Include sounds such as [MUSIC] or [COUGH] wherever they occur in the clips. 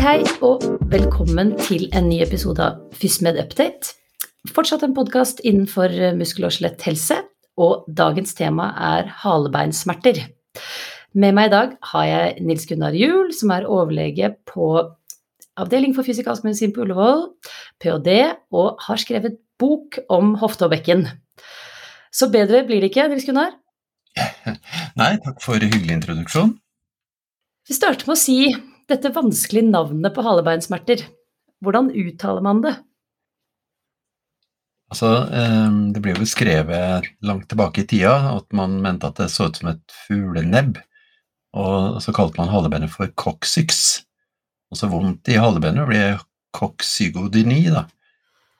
hei, og velkommen til en ny episode av FysMed Update. Fortsatt en podkast innenfor muskel- og skjeletthelse, og dagens tema er halebeinsmerter. Med meg i dag har jeg Nils Gunnar Juel, som er overlege på Avdeling for fysikalsk medisin på Ullevål, ph.d., og har skrevet bok om hofte og bekken. Så bedre blir det ikke, Nils Gunnar? [LAUGHS] Nei, takk for hyggelig introduksjon. Vi starter med å si dette vanskelige navnet på halebeinsmerter. Hvordan uttaler man det? Altså, Det ble jo skrevet langt tilbake i tida at man mente at det så ut som et fuglenebb, og så kalte man halebeinet for coccyx. Og så vondt i halebeinet blir coccygodyni, da.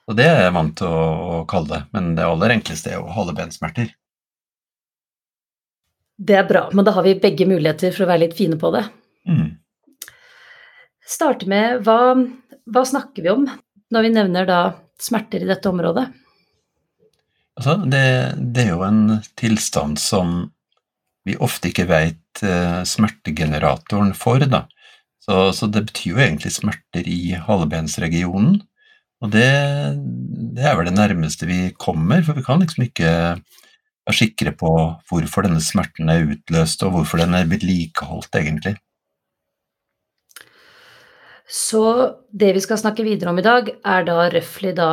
Og det er jeg vant til å kalle det, men det aller enkleste er jo halebeinsmerter. Det er bra, men da har vi begge muligheter for å være litt fine på det. Mm. Starte med hva, hva snakker vi om når vi nevner da smerter i dette området? Altså, det, det, er jo en tilstand som vi ofte ikke vet eh, smertegeneratoren for, da. Så, så, det betyr jo egentlig smerter i halebensregionen. Og det, det, er vel det nærmeste vi kommer, for vi kan liksom ikke være sikre på hvorfor denne smerten er utløst, og hvorfor den er vedlikeholdt, egentlig. Så det vi skal snakke videre om i dag, er da røftlig da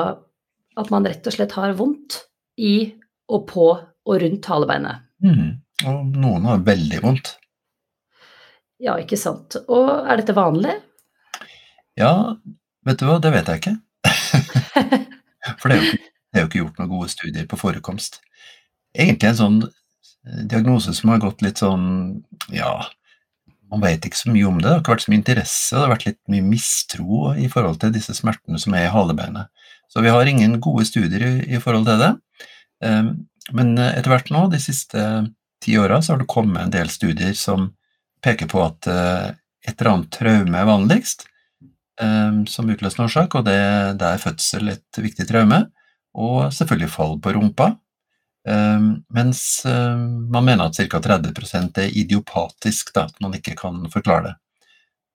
at man rett og slett har vondt i og på og rundt halebeinet. Mm. Og noen har veldig vondt. Ja, ikke sant. Og er dette vanlig? Ja, vet du hva, det vet jeg ikke. [LAUGHS] For det er, jo, det er, jo, ikke gjort noen gode studier på forekomst. Egentlig en sånn eh, diagnose som har gått litt sånn, ja Man vet ikke så mye om det, det har ikke vært så mye interesse, det har vært litt mye mistro i forhold til disse smertene som er i halebeinet. Så vi har ingen gode studier i, i forhold til det. Ehm, men etter hvert nå, de siste ti åra, så har det kommet en del studier som peker på at eh, et eller annet traume er vanligst som utløsende årsak, og det, det, er fødsel et viktig traume, og selvfølgelig fall på rumpa. Um, mens um, man mener at ca. 30% er idiopatisk, da, at man ikke kan forklare det.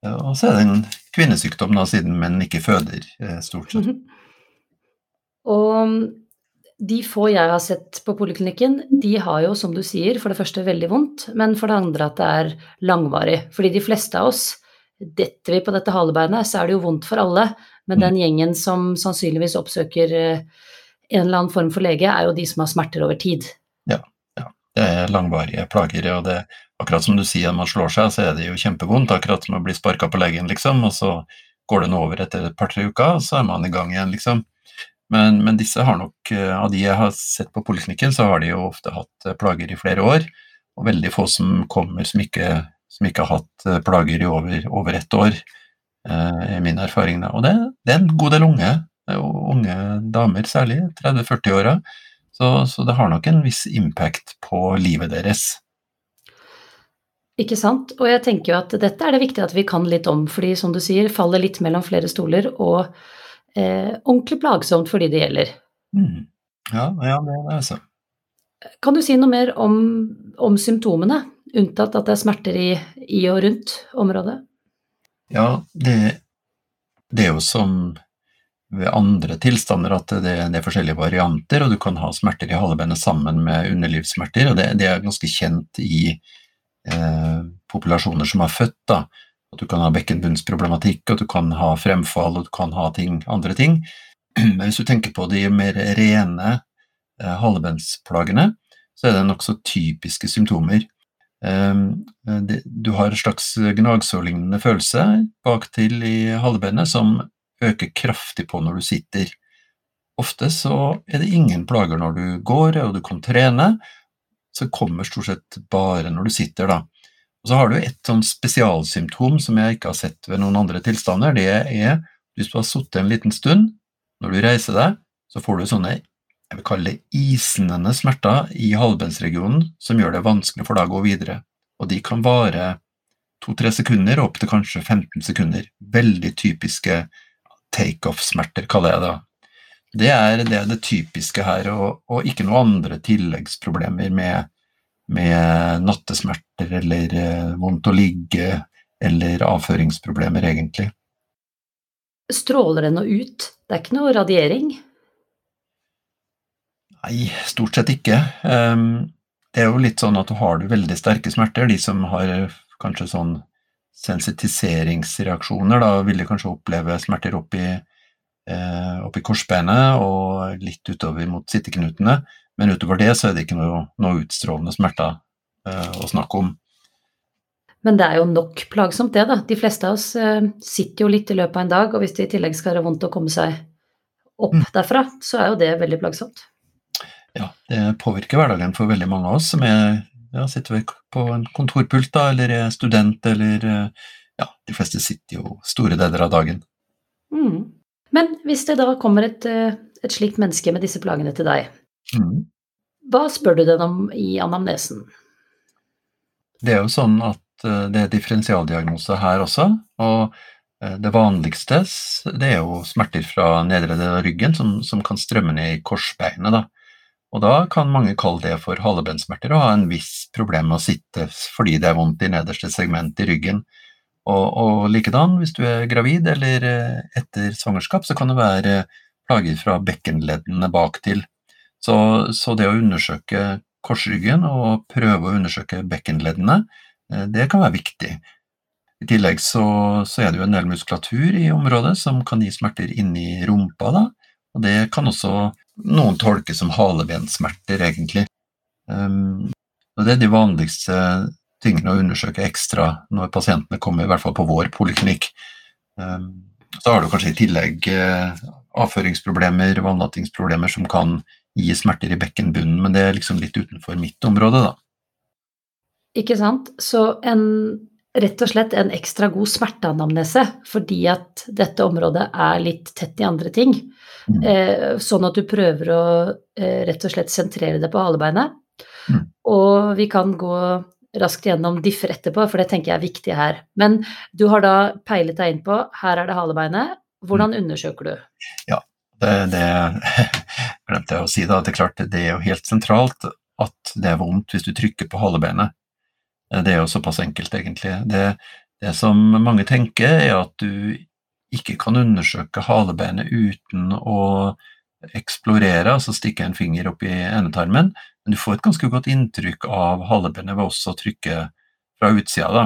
Uh, og så er det en kvinnesykdom, da, siden menn ikke føder, uh, stort sett. Mm [LAUGHS] -hmm. Og de få jeg har sett på poliklinikken, de har jo, som du sier, for det første veldig vondt, men for det andre at det er langvarig. Fordi de fleste av oss, detter vi på dette halebeinet, så er det jo vondt for alle. Men den gjengen som sannsynligvis oppsøker eh, en eller annen form for lege, er jo de som har smerter over tid. Ja, ja. det er langvarige plager. Og det, akkurat som du sier, når man slår seg, så er det jo kjempevondt. Akkurat som å bli sparka på leggen, liksom. Og så går det nå over etter et par-tre uker, og så er man i gang igjen, liksom. Men, men, disse har nok, eh, av de jeg har sett på poliklinikken, så har de jo ofte hatt eh, plager i flere år. Og veldig få som kommer som ikke, som ikke har hatt eh, plager i over, over ett år, er min erfaring. Og det, det, er en god del unge, unge damer særlig, 30-40-åra. Så, så det har nok en viss impact på livet deres. Ikke sant. Og jeg tenker jo at dette er det viktig at vi kan litt om, fordi som du sier, faller litt mellom flere stoler. og eh, ordentlig plagsomt for de det gjelder. Mm. Ja, ja, det er det altså. Kan du si noe mer om, om symptomene, unntatt at det er smerter i, i og rundt området? Ja, det, det, er jo som ved andre tilstander at det, det, er forskjellige varianter, og du kan ha smerter i halebenet sammen med underlivssmerter, og det, det er ganske kjent i eh, populasjoner som har født. da, at du kan ha bekkenbunnsproblematikk, og du kan ha fremfall, og du kan ha ting, andre ting. Men hvis du tenker på de mer rene eh, halebensplagene, så er det nokså typiske symptomer. Um, du har en slags gnagsårlignende følelse baktil i halebenet som øker kraftig på når du sitter. Ofte så er det ingen plager når du går og du kan trene, så kommer stort sett bare når du sitter, da. Og så har du et sånn spesialsymptom som jeg ikke har sett ved noen andre tilstander. Det er hvis du har sittet en liten stund, når du reiser deg, så får du sånne jeg vil kalle det isnende smerter i halvbensregionen som gjør det vanskelig for deg å gå videre. Og de kan vare to-tre sekunder opp til kanskje 15 sekunder. Veldig typiske takeoff-smerter, kaller jeg det. Det er, det er det typiske her, og, og ikke noen andre tilleggsproblemer med med nattesmerter eller eh, vondt å ligge eller avføringsproblemer, egentlig. Stråler det noe ut? Det er ikke noe radiering? Nei, stort sett ikke. Um, det er jo litt sånn at du har du veldig sterke smerter, de som har kanskje sånn sensitiseringsreaksjoner, da vil de kanskje oppleve smerter oppi, eh, oppi korsbeinet og litt utover mot sitteknutene, men utover det så er det ikke noe, noe utstrålende smerter eh, å snakke om. Men det er jo nok plagsomt, det, da. De fleste av oss eh, sitter jo litt i løpet av en dag, og hvis det i tillegg skal være vondt å komme seg opp mm. derfra, så er jo det veldig plagsomt. Ja, det påvirker hverdagen for veldig mange av oss som er, ja, sitter på en kontorpult da, eller er student, eller ja, de fleste sitter jo store deler av dagen. Mm. Men hvis det da kommer et, eh, et, slikt menneske med disse plagene til deg, mm. hva spør du den om i anamnesen? Det er jo sånn at Eh, det er differensialdiagnose her også. og eh, det vanligste det er jo smerter fra nedre del av ryggen som, som, kan strømme ned i korsbeinet. Da. Og da kan mange kalle det for halebensmerter og ha en viss problem med å sitte fordi det er vondt i nederste segment i ryggen. Og, og likedan, hvis du er gravid eller eh, etter svangerskap, så kan det være plager fra bekkenleddene baktil. Så, så det å undersøke korsryggen og prøve å undersøke bekkenleddene, Eh, det kan være viktig. I tillegg så, så, er det jo en del muskulatur i området som kan gi smerter inni rumpa, da. Og det kan også noen tolker som halebensmerter, egentlig. Um, og det er de vanligste tingene å undersøke ekstra når pasientene kommer, i hvert fall på vår poliklinikk. Um, så har du kanskje i tillegg uh, avføringsproblemer, vannlatingsproblemer som kan gi smerter i bekkenbunnen, men det er liksom litt utenfor mitt område, da. Ikke sant. Så en, rett og slett en ekstra god smerteanamnese, fordi at dette området er litt tett i andre ting. Mm. Eh, sånn at du prøver å eh, rett og slett sentrere det på halebeinet. Mm. Og vi kan gå raskt gjennom differ etterpå, for det tenker jeg er viktig her. Men du har da peilet deg inn på her er det halebeinet. Hvordan mm. undersøker du? Ja, det, det [LAUGHS] glemte jeg å si. da, Det er klart det er jo helt sentralt at det er vondt hvis du trykker på halebeinet. Det er jo såpass enkelt, egentlig. Det, det som mange tenker, er at du ikke kan undersøke halebeinet uten å eksplorere, altså stikke en finger opp i endetarmen, men du får et ganske godt inntrykk av halebeinet ved også å trykke fra utsida. Da.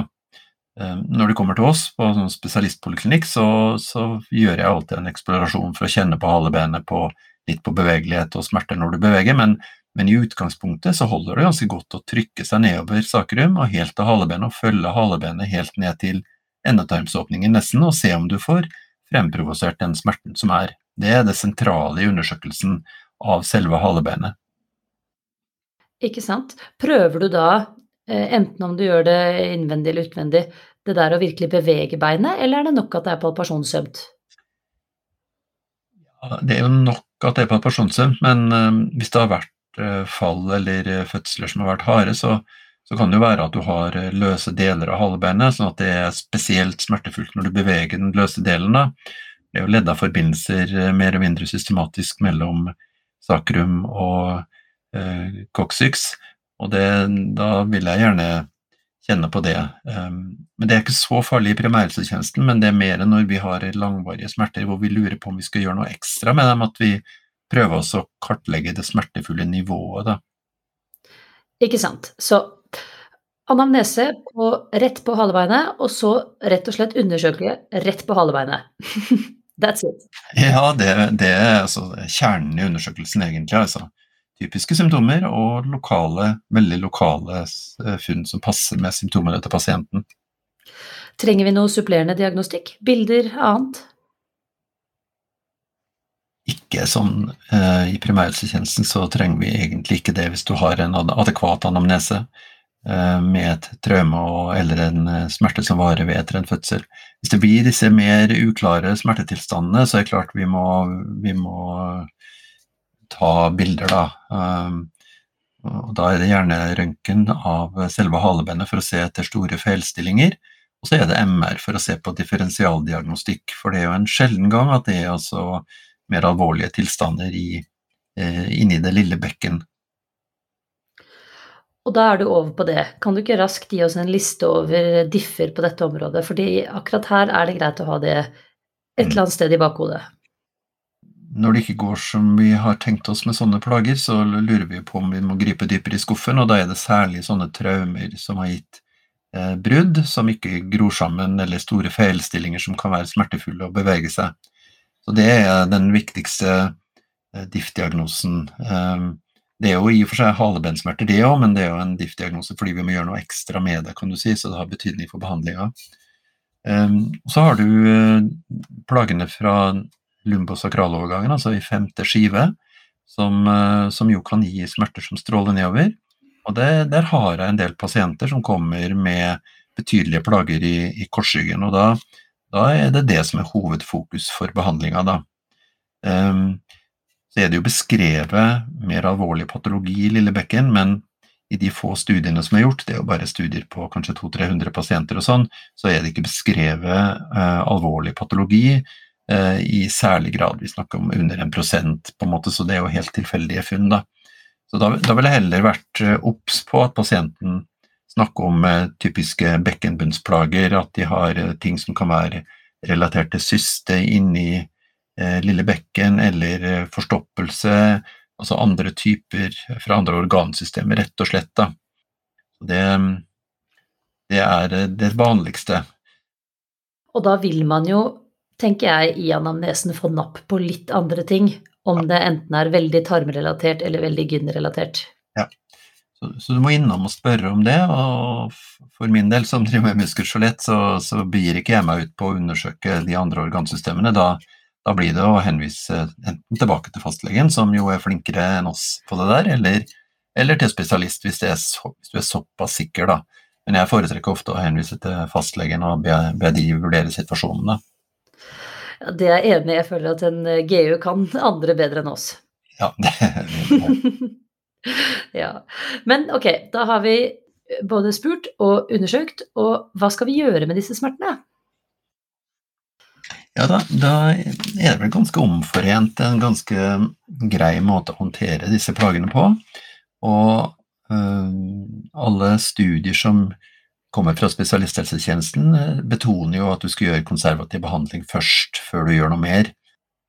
Ehm, når du kommer til oss på sånn spesialistpoliklinikk, så, så, gjør jeg alltid en eksplorasjon for å kjenne på halebeinet, på, litt på bevegelighet og smerter når du beveger, men men i utgangspunktet så holder det ganske godt å trykke seg nedover sakrum og helt til halebenet og følge halebenet helt ned til endetarmsåpningen nesten, og se om du får fremprovosert den smerten som er. Det er det sentrale i undersøkelsen av selve halebenet. Ikke sant. Prøver du da, eh, enten om du gjør det innvendig eller utvendig, det der å virkelig bevege beinet, eller er det nok at det er palpasjonssømt? Ja, det er jo nok at det er palpasjonssømt, men um, hvis det har vært Eh, fall eller eh, fødsler som har vært harde, så, så, kan det jo være at du har eh, løse deler av halebeinet, sånn at det er spesielt smertefullt når du beveger den løse delen. Da. Det er jo ledda forbindelser mer eller mindre systematisk mellom sakrum og eh, coccyx, og det, da vil jeg gjerne kjenne på det. Um, men Det er ikke så farlig i primærhelsetjenesten, men det er mer enn når vi har langvarige smerter hvor vi lurer på om vi skal gjøre noe ekstra med dem, at vi prøve å kartlegge det smertefulle nivået, da. Ikke sant. Så anamnese på, rett på halebeinet, og så rett og slett undersøke rett på halebeinet. [LAUGHS] That's it. Ja, det, det er altså kjernen i undersøkelsen, egentlig. altså. Typiske symptomer og lokale, veldig lokale eh, funn som passer med symptomene til pasienten. Trenger vi noe supplerende diagnostikk? Bilder, annet? Ikke sånn eh, I primærhelsetjenesten så trenger vi egentlig ikke det hvis du har en adekvat anamnese eh, med et traume eller en eh, smerte som varer ved etter en fødsel. Hvis det blir disse mer uklare smertetilstandene, så er det klart vi må, vi må ta bilder, da. Um, og da er det gjerne røntgen av selve halebenet for å se etter store feilstillinger. Og så er det MR for å se på differensialdiagnostikk, for det er jo en sjelden gang at det er altså mer alvorlige tilstander i, eh, inni det lille bekken. Og da er du over på det. Kan du ikke raskt gi oss en liste over differ på dette området? Fordi akkurat her er det greit å ha det et eller annet sted i bakhodet. Når det ikke går som vi har tenkt oss med sånne plager, så lurer vi på om vi må gripe dypere i skuffen, og da er det særlig sånne traumer som har gitt eh, brudd, som ikke gror sammen, eller store feilstillinger som kan være smertefulle å bevege seg. Så det er den viktigste eh, DIF-diagnosen. Eh, det er jo i og for seg halebensmerter, det òg, men det er jo en DIF-diagnose fordi vi må gjøre noe ekstra med det, kan du si, så det har betydning for behandlinga. Um, så har du uh, plagene fra lumbosakralovergangen, altså i femte skive, som, uh, som, jo kan gi smerter som stråler nedover. Og det, der har jeg en del pasienter som kommer med betydelige plager i, i korsryggen, og da, da, er det det som er hovedfokus for behandlinga, da. Um, så er det jo beskrevet mer alvorlig patologi i lille bekken, men i de få studiene som er gjort, det er jo bare studier på kanskje 200-300 pasienter og sånn, så er det ikke beskrevet uh, alvorlig patologi uh, i særlig grad. Vi snakker om under en prosent, på en måte, så det er jo helt tilfeldige funn. Da Så da, da ville jeg heller vært uh, obs på at pasienten snakker om typiske bekkenbunnsplager, at de har ting som kan være relatert til syste inni lille bekken, eller forstoppelse, altså andre typer fra andre organsystemer, rett og slett. Da. Det, det er det vanligste. Og da vil man jo, tenker jeg, i anamnesen få napp på litt andre ting, om det enten er veldig tarmrelatert eller veldig gynrelatert. Ja, så, så, du må innom og spørre om det, og for min del som driver med muskelskjelett, så, så begir ikke jeg meg ut på å undersøke de andre organsystemene. Da, da blir det å henvise enten tilbake til fastlegen, som jo er flinkere enn oss på det der, eller, eller til spesialist hvis, er så, hvis, du er såpass sikker, da. Men jeg foretrekker ofte å henvise til fastlegen og be, be de vurdere situasjonene. Ja, det er jeg enig i. Jeg føler at en eh, GU kan andre bedre enn oss. Ja, det, det. [LAUGHS] ja. Men ok, da har vi både spurt og undersøkt, og hva skal vi gjøre med disse smertene? Ja, da, da, er det vel ganske omforent, en ganske grei måte å håndtere disse plagene på. Og øh, alle studier som kommer fra spesialisthelsetjenesten, øh, betoner jo at du skal gjøre konservativ behandling først, før du gjør noe mer,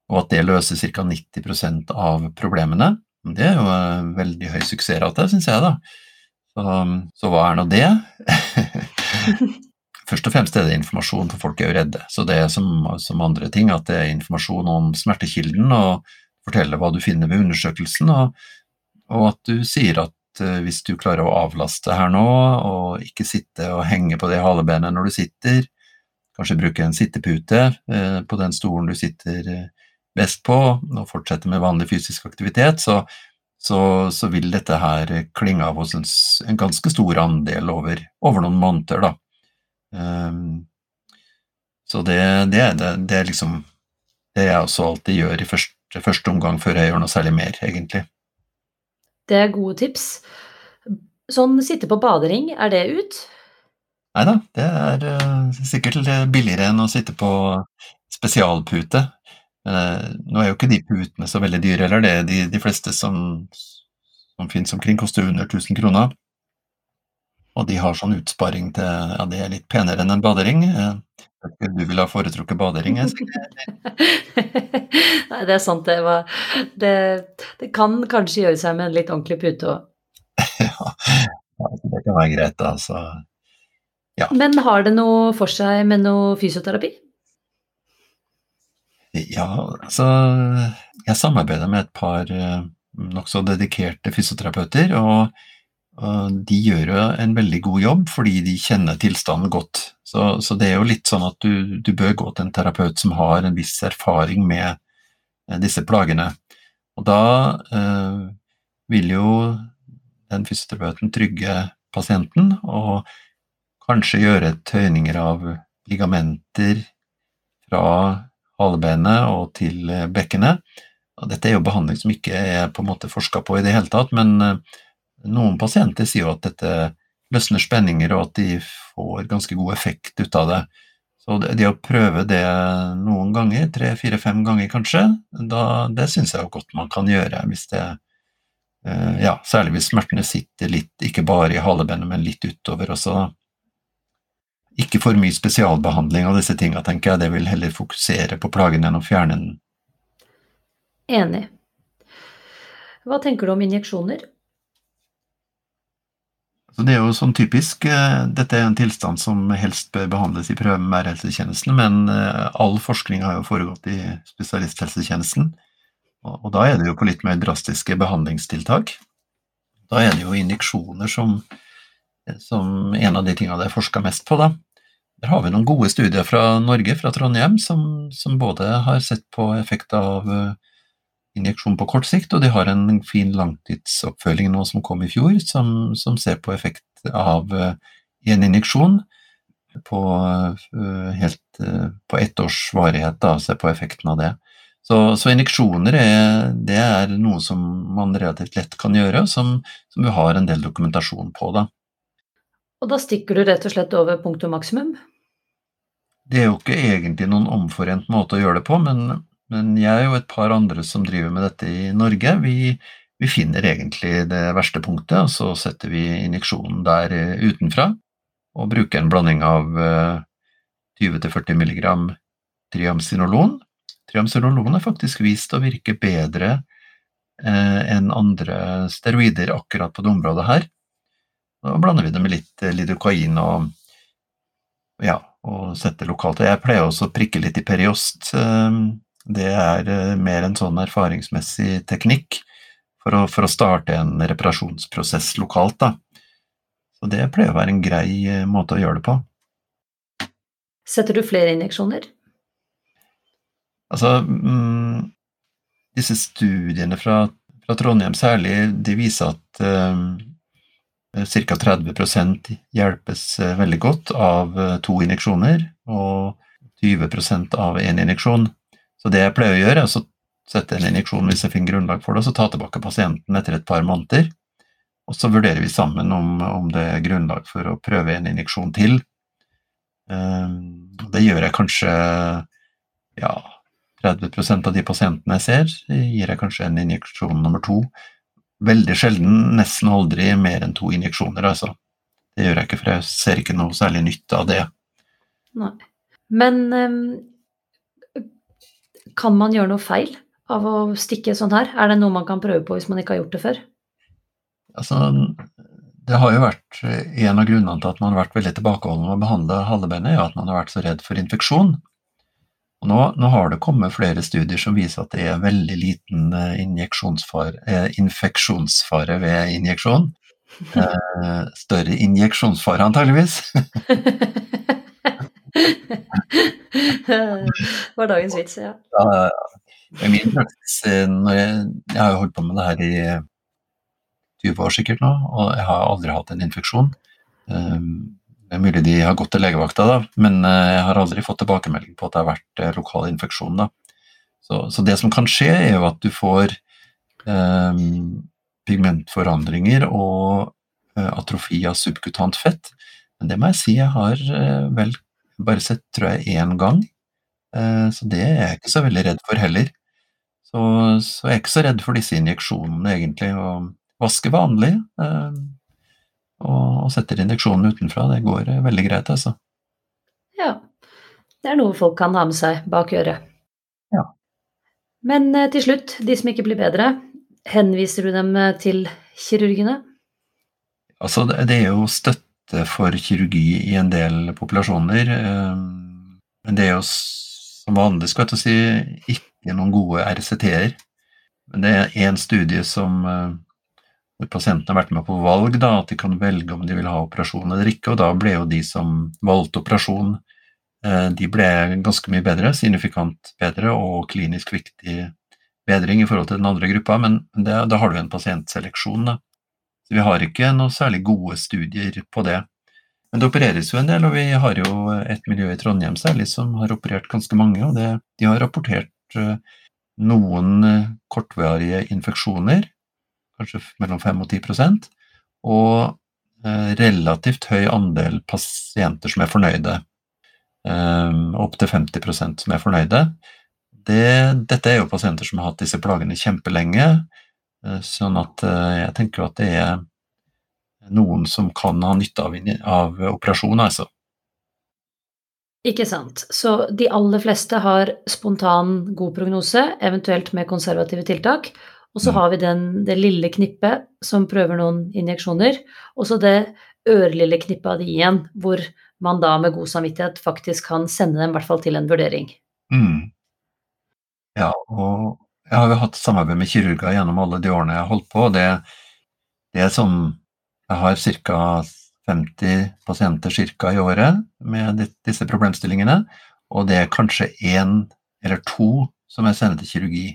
og at det løser ca. 90% av problemene. Det er jo en veldig høy suksessrate, syns jeg, da. Så, så hva er nå det? [LAUGHS] Først og fremst er det informasjon, for folk er jo redde. Så det er som, som andre ting at det er informasjon om smertekilden, og fortelle hva du finner ved undersøkelsen, og, og at du sier at uh, hvis du klarer å avlaste her nå, og ikke sitte og henge på det halebenet når du sitter, kanskje bruke en sittepute uh, på den stolen du sitter best på, og fortsetter med vanlig fysisk aktivitet, så, så, så vil dette her klinge av hos en, en ganske stor andel over, over noen måneder, da. Um, så det, det, det, det, er liksom det jeg også alltid gjør i første, første, omgang, før jeg gjør noe særlig mer, egentlig. Det er gode tips. Sånn sitte på badering, er det ut? Nei da, det er uh, sikkert billigere enn å sitte på spesialpute. Uh, nå er jo ikke de putene så veldig dyre heller, det er de, de fleste som, som finnes omkring, koster under 1000 kroner. Og de har sånn utsparing til Ja, det er litt penere enn en badering. Eh, du ville ha foretrukket badering? [LAUGHS] Nei, det er sant. Det, var, det, det, kan kanskje gjøre seg med en litt ordentlig pute òg. [LAUGHS] ja, det kan være greit, da. Så ja. Men har det noe for seg med noe fysioterapi? Ja, altså Jeg samarbeider med et par eh, nokså dedikerte fysioterapeuter. og de gjør jo en veldig god jobb fordi de kjenner tilstanden godt. Så, så det er jo litt sånn at du, du, bør gå til en terapeut som har en viss erfaring med eh, disse plagene. Og da eh, vil jo den fysioterapeuten trygge pasienten og kanskje gjøre tøyninger av ligamenter fra halebenet og til bekkenet. Og dette er jo behandling som ikke er på en måte forska på i det hele tatt, men eh, noen pasienter sier jo at dette løsner spenninger, og at de får ganske god effekt ut av det. Så det, å prøve det noen ganger, tre, fire, fem ganger kanskje, da, det syns jeg jo godt man kan gjøre. hvis det eh, ja, Særlig hvis smertene sitter litt, ikke bare i halebenet, men litt utover også. Ikke for mye spesialbehandling av disse tinga, tenker jeg. Det vil heller fokusere på plagen enn å fjerne den. Enig. Hva tenker du om injeksjoner? Så det er jo sånn typisk eh, Dette er en tilstand som helst bør behandles i primærhelsetjenesten, men eh, all forskning har jo foregått i spesialisthelsetjenesten. Og da er det jo på litt mer drastiske behandlingstiltak. Da er det jo injeksjoner som, som en av de tingene det er forska mest på, da. Der har vi noen gode studier fra Norge, fra Trondheim, som, som både har sett på effekt av uh, injeksjon på kort sikt, og de har en fin langtidsoppfølging nå som kom i fjor, som, som ser på effekt av uh, en injeksjon på uh, helt på ett års varighet, da, ser på effekten av det. Så, så injeksjoner er, det er noe som man relativt lett kan gjøre, som, som vi har en del dokumentasjon på. Da. Og da stikker du rett og slett over punktum maksimum? Det er jo ikke egentlig noen omforent måte å gjøre det på, men men jeg og et par andre som driver med dette i Norge, vi, vi finner egentlig det verste punktet, og så setter vi injeksjonen der eh, utenfra og bruker en blanding av 20-40 eh, mg triamcinolon. Triamcinolon er faktisk vist å virke bedre eh, enn andre steroider akkurat på det området her. Da blander vi det med litt lidokain og, ja, og sette lokalt. Jeg pleier også å prikke litt i periost det er eh, mer en sånn erfaringsmessig teknikk for å, for å starte en reparasjonsprosess lokalt. Da. Så det pleier å være en grei eh, måte å gjøre det på. Setter du flere injeksjoner? Altså, mm, disse studiene fra, fra, Trondheim særlig, de viser at um, ca. 30% hjelpes veldig godt av to injeksjoner, og 20% av én injeksjon. Så det jeg pleier å gjøre, er å sette en injeksjon hvis jeg finner grunnlag for det, og så ta tilbake pasienten etter et par måneder. Og så vurderer vi sammen om, om det er grunnlag for å prøve en injeksjon til. Det gjør jeg kanskje ja, 30% av de pasientene jeg ser, gir jeg kanskje en injeksjon nummer to. Veldig sjelden, nesten aldri mer enn to injeksjoner, altså. Det gjør jeg ikke, for jeg ser ikke noe særlig nytte av det. Nei. Men um, kan man gjøre noe feil av å stikke sånn her? Er det noe man kan prøve på hvis man ikke har gjort det før? Altså, det har jo vært En av grunnene til at man har vært veldig tilbakeholden med å behandle halebenet, er at man har vært så redd for infeksjon. Nå, nå, har det kommet flere studier som viser at det er veldig liten eh, eh, infeksjonsfare ved injeksjon. Eh, større injeksjonsfare, antageligvis. det [LAUGHS] var dagens vits, ja. ja, I min praksis når jeg, jeg, har holdt på med det her i 20 år sikkert nå, og jeg har aldri hatt en infeksjon. Ehm, det er mulig de har gått til legevakta, da, men eh, jeg har aldri fått tilbakemelding på at det har vært eh, lokal infeksjon. Da. Så, så det som kan skje, er jo at du får eh, pigmentforandringer og eh, atrofi av subkutant fett. Men det må jeg si jeg har eh, vel bare sett, tror jeg, én gang. Eh, så det er jeg ikke så veldig redd for heller. Så, så jeg er ikke så redd for disse injeksjonene, egentlig. Og vaske vanlig. Eh, og, og setter injeksjonen utenfra. Det går eh, veldig greit, altså. Ja. Det er noe folk kan ha med seg bak øret. Ja. Men til slutt, de som ikke blir bedre, henviser du dem til kirurgene? Altså, det er jo støtte for kirurgi i en del populasjoner. Eh, men det er jo som vanlig skal jeg si, ikke noen gode RCT-er. Men det er én studie som eh, hvor pasientene har vært med på valg, da, at de kan velge om de vil ha operasjon eller ikke. og Da ble jo de som valgte operasjon, eh, de ble ganske mye bedre, signifikant bedre og klinisk viktig bedring i forhold til den andre gruppa, men det, da har du en pasientseleksjon. da. Så vi har ikke noe særlig gode studier på det. Men det opereres jo en del, og vi har jo et miljø i Trondheim særlig som har operert ganske mange, og det, de har rapportert eh, noen kortvarige infeksjoner, kanskje mellom 5 og 10 og eh, relativt høy andel pasienter som er fornøyde. Opptil 50% som er fornøyde. Det, dette er jo pasienter som har hatt disse plagene kjempelenge, Sånn at eh, jeg tenker at det er noen som kan ha nytte av, av operasjon, altså. Ikke sant. Så de aller fleste har spontan god prognose, eventuelt med konservative tiltak. Og så har vi den, det lille knippet som prøver noen injeksjoner, og så det ørlille knippet av de igjen, hvor man da med god samvittighet faktisk kan sende dem i hvert fall til en vurdering. Mm. Ja, og jeg har jo hatt samarbeid med kirurger gjennom alle de årene jeg har holdt på, og det, det er sånn Jeg har ca. 50 pasienter cirka i året med disse problemstillingene, og det er kanskje én eller to som jeg sender til kirurgi.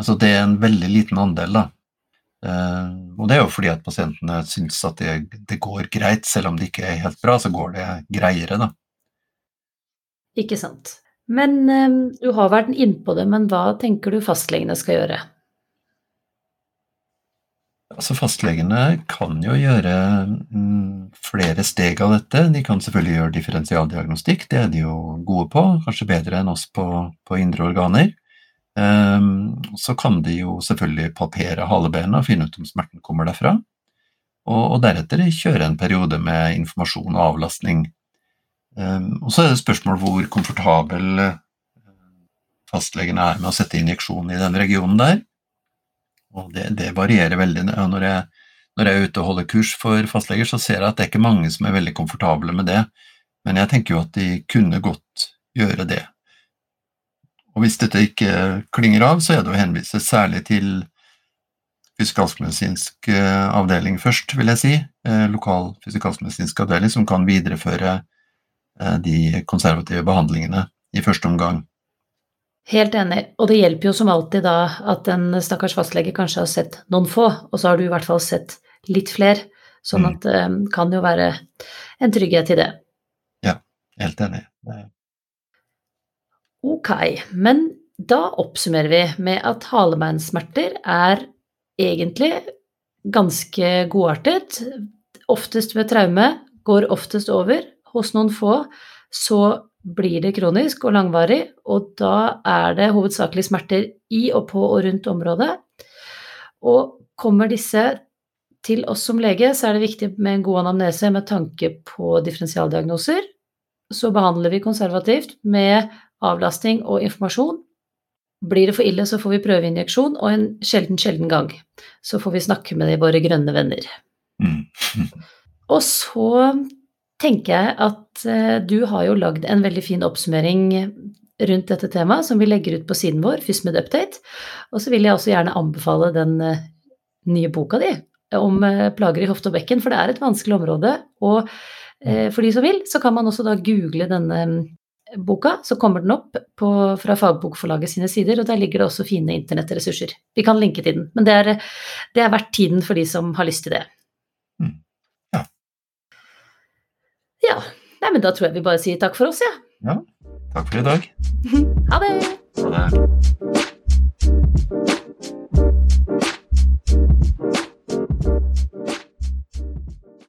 Altså det er en veldig liten andel, da. Eh, og det er jo fordi at pasientene syns at det, det går greit, selv om det ikke er helt bra, så går det greiere, da. Ikke sant. Men eh, du har vært innpå det, men hva tenker du fastlegene skal gjøre? Altså Fastlegene kan jo gjøre mm, flere steg av dette. De kan selvfølgelig gjøre differensialdiagnostikk, det er de jo gode på, kanskje bedre enn oss på, på indre organer. Ehm, så kan de jo selvfølgelig palpere halebenet og finne ut om smerten kommer derfra. Og deretter kjøre en periode med informasjon og avlastning. Ehm, og så er det spørsmål hvor komfortabel eh, fastlegen er med å sette injeksjon i den regionen der. Og det, det varierer veldig. Når jeg, når jeg er ute og holder kurs for fastleger, så ser jeg at det er ikke mange som er veldig komfortable med det, men jeg tenker jo at de kunne godt gjøre det. Og hvis dette ikke klinger av, så er det å henvise særlig til fysikalsk-medisinsk avdeling først, vil jeg si. Lokal Lokal fysikalskmedisinsk avdeling som kan videreføre eh, de konservative behandlingene i første omgang. Helt enig, og det hjelper jo som alltid da at en stakkars fastlege kanskje har sett noen få, og så har du i hvert fall sett litt flere, sånn Mm. at det kan jo være en trygghet i det. Ja, Helt enig. Det- Ok, men da oppsummerer vi med at halebeinsmerter er egentlig ganske godartet. Oftest ved traume, går oftest over. Hos noen få så blir det kronisk og langvarig, og da er det hovedsakelig smerter i og på og rundt området. Og kommer disse til oss som lege, så er det viktig med en god anamnese med tanke på differensialdiagnoser. Så behandler vi konservativt med avlastning og informasjon. Blir det for ille, så får vi prøveinjeksjon, og en sjelden, sjelden gang så får vi snakke med de våre grønne venner. Mm. [LAUGHS] Og så tenker jeg at eh, du har jo lagd en veldig fin oppsummering rundt dette temaet, som vi legger ut på siden vår, FysMed Update. Og så vil jeg også gjerne anbefale den eh, nye boka di om eh, plager i hofte og bekken, for det er et vanskelig område. Og for de som vil, så kan man også da google denne boka, så kommer den opp på, fra Fagbokforlaget sine sider, og der ligger det også fine internettressurser. Vi kan linke til den, men det er, det er verdt tiden for de som har lyst til det. Mm. Ja. ja. Nei, men da tror jeg vi bare sier takk for oss, jeg. Ja. ja. Takk for i dag. [LAUGHS] ha det. Ha det.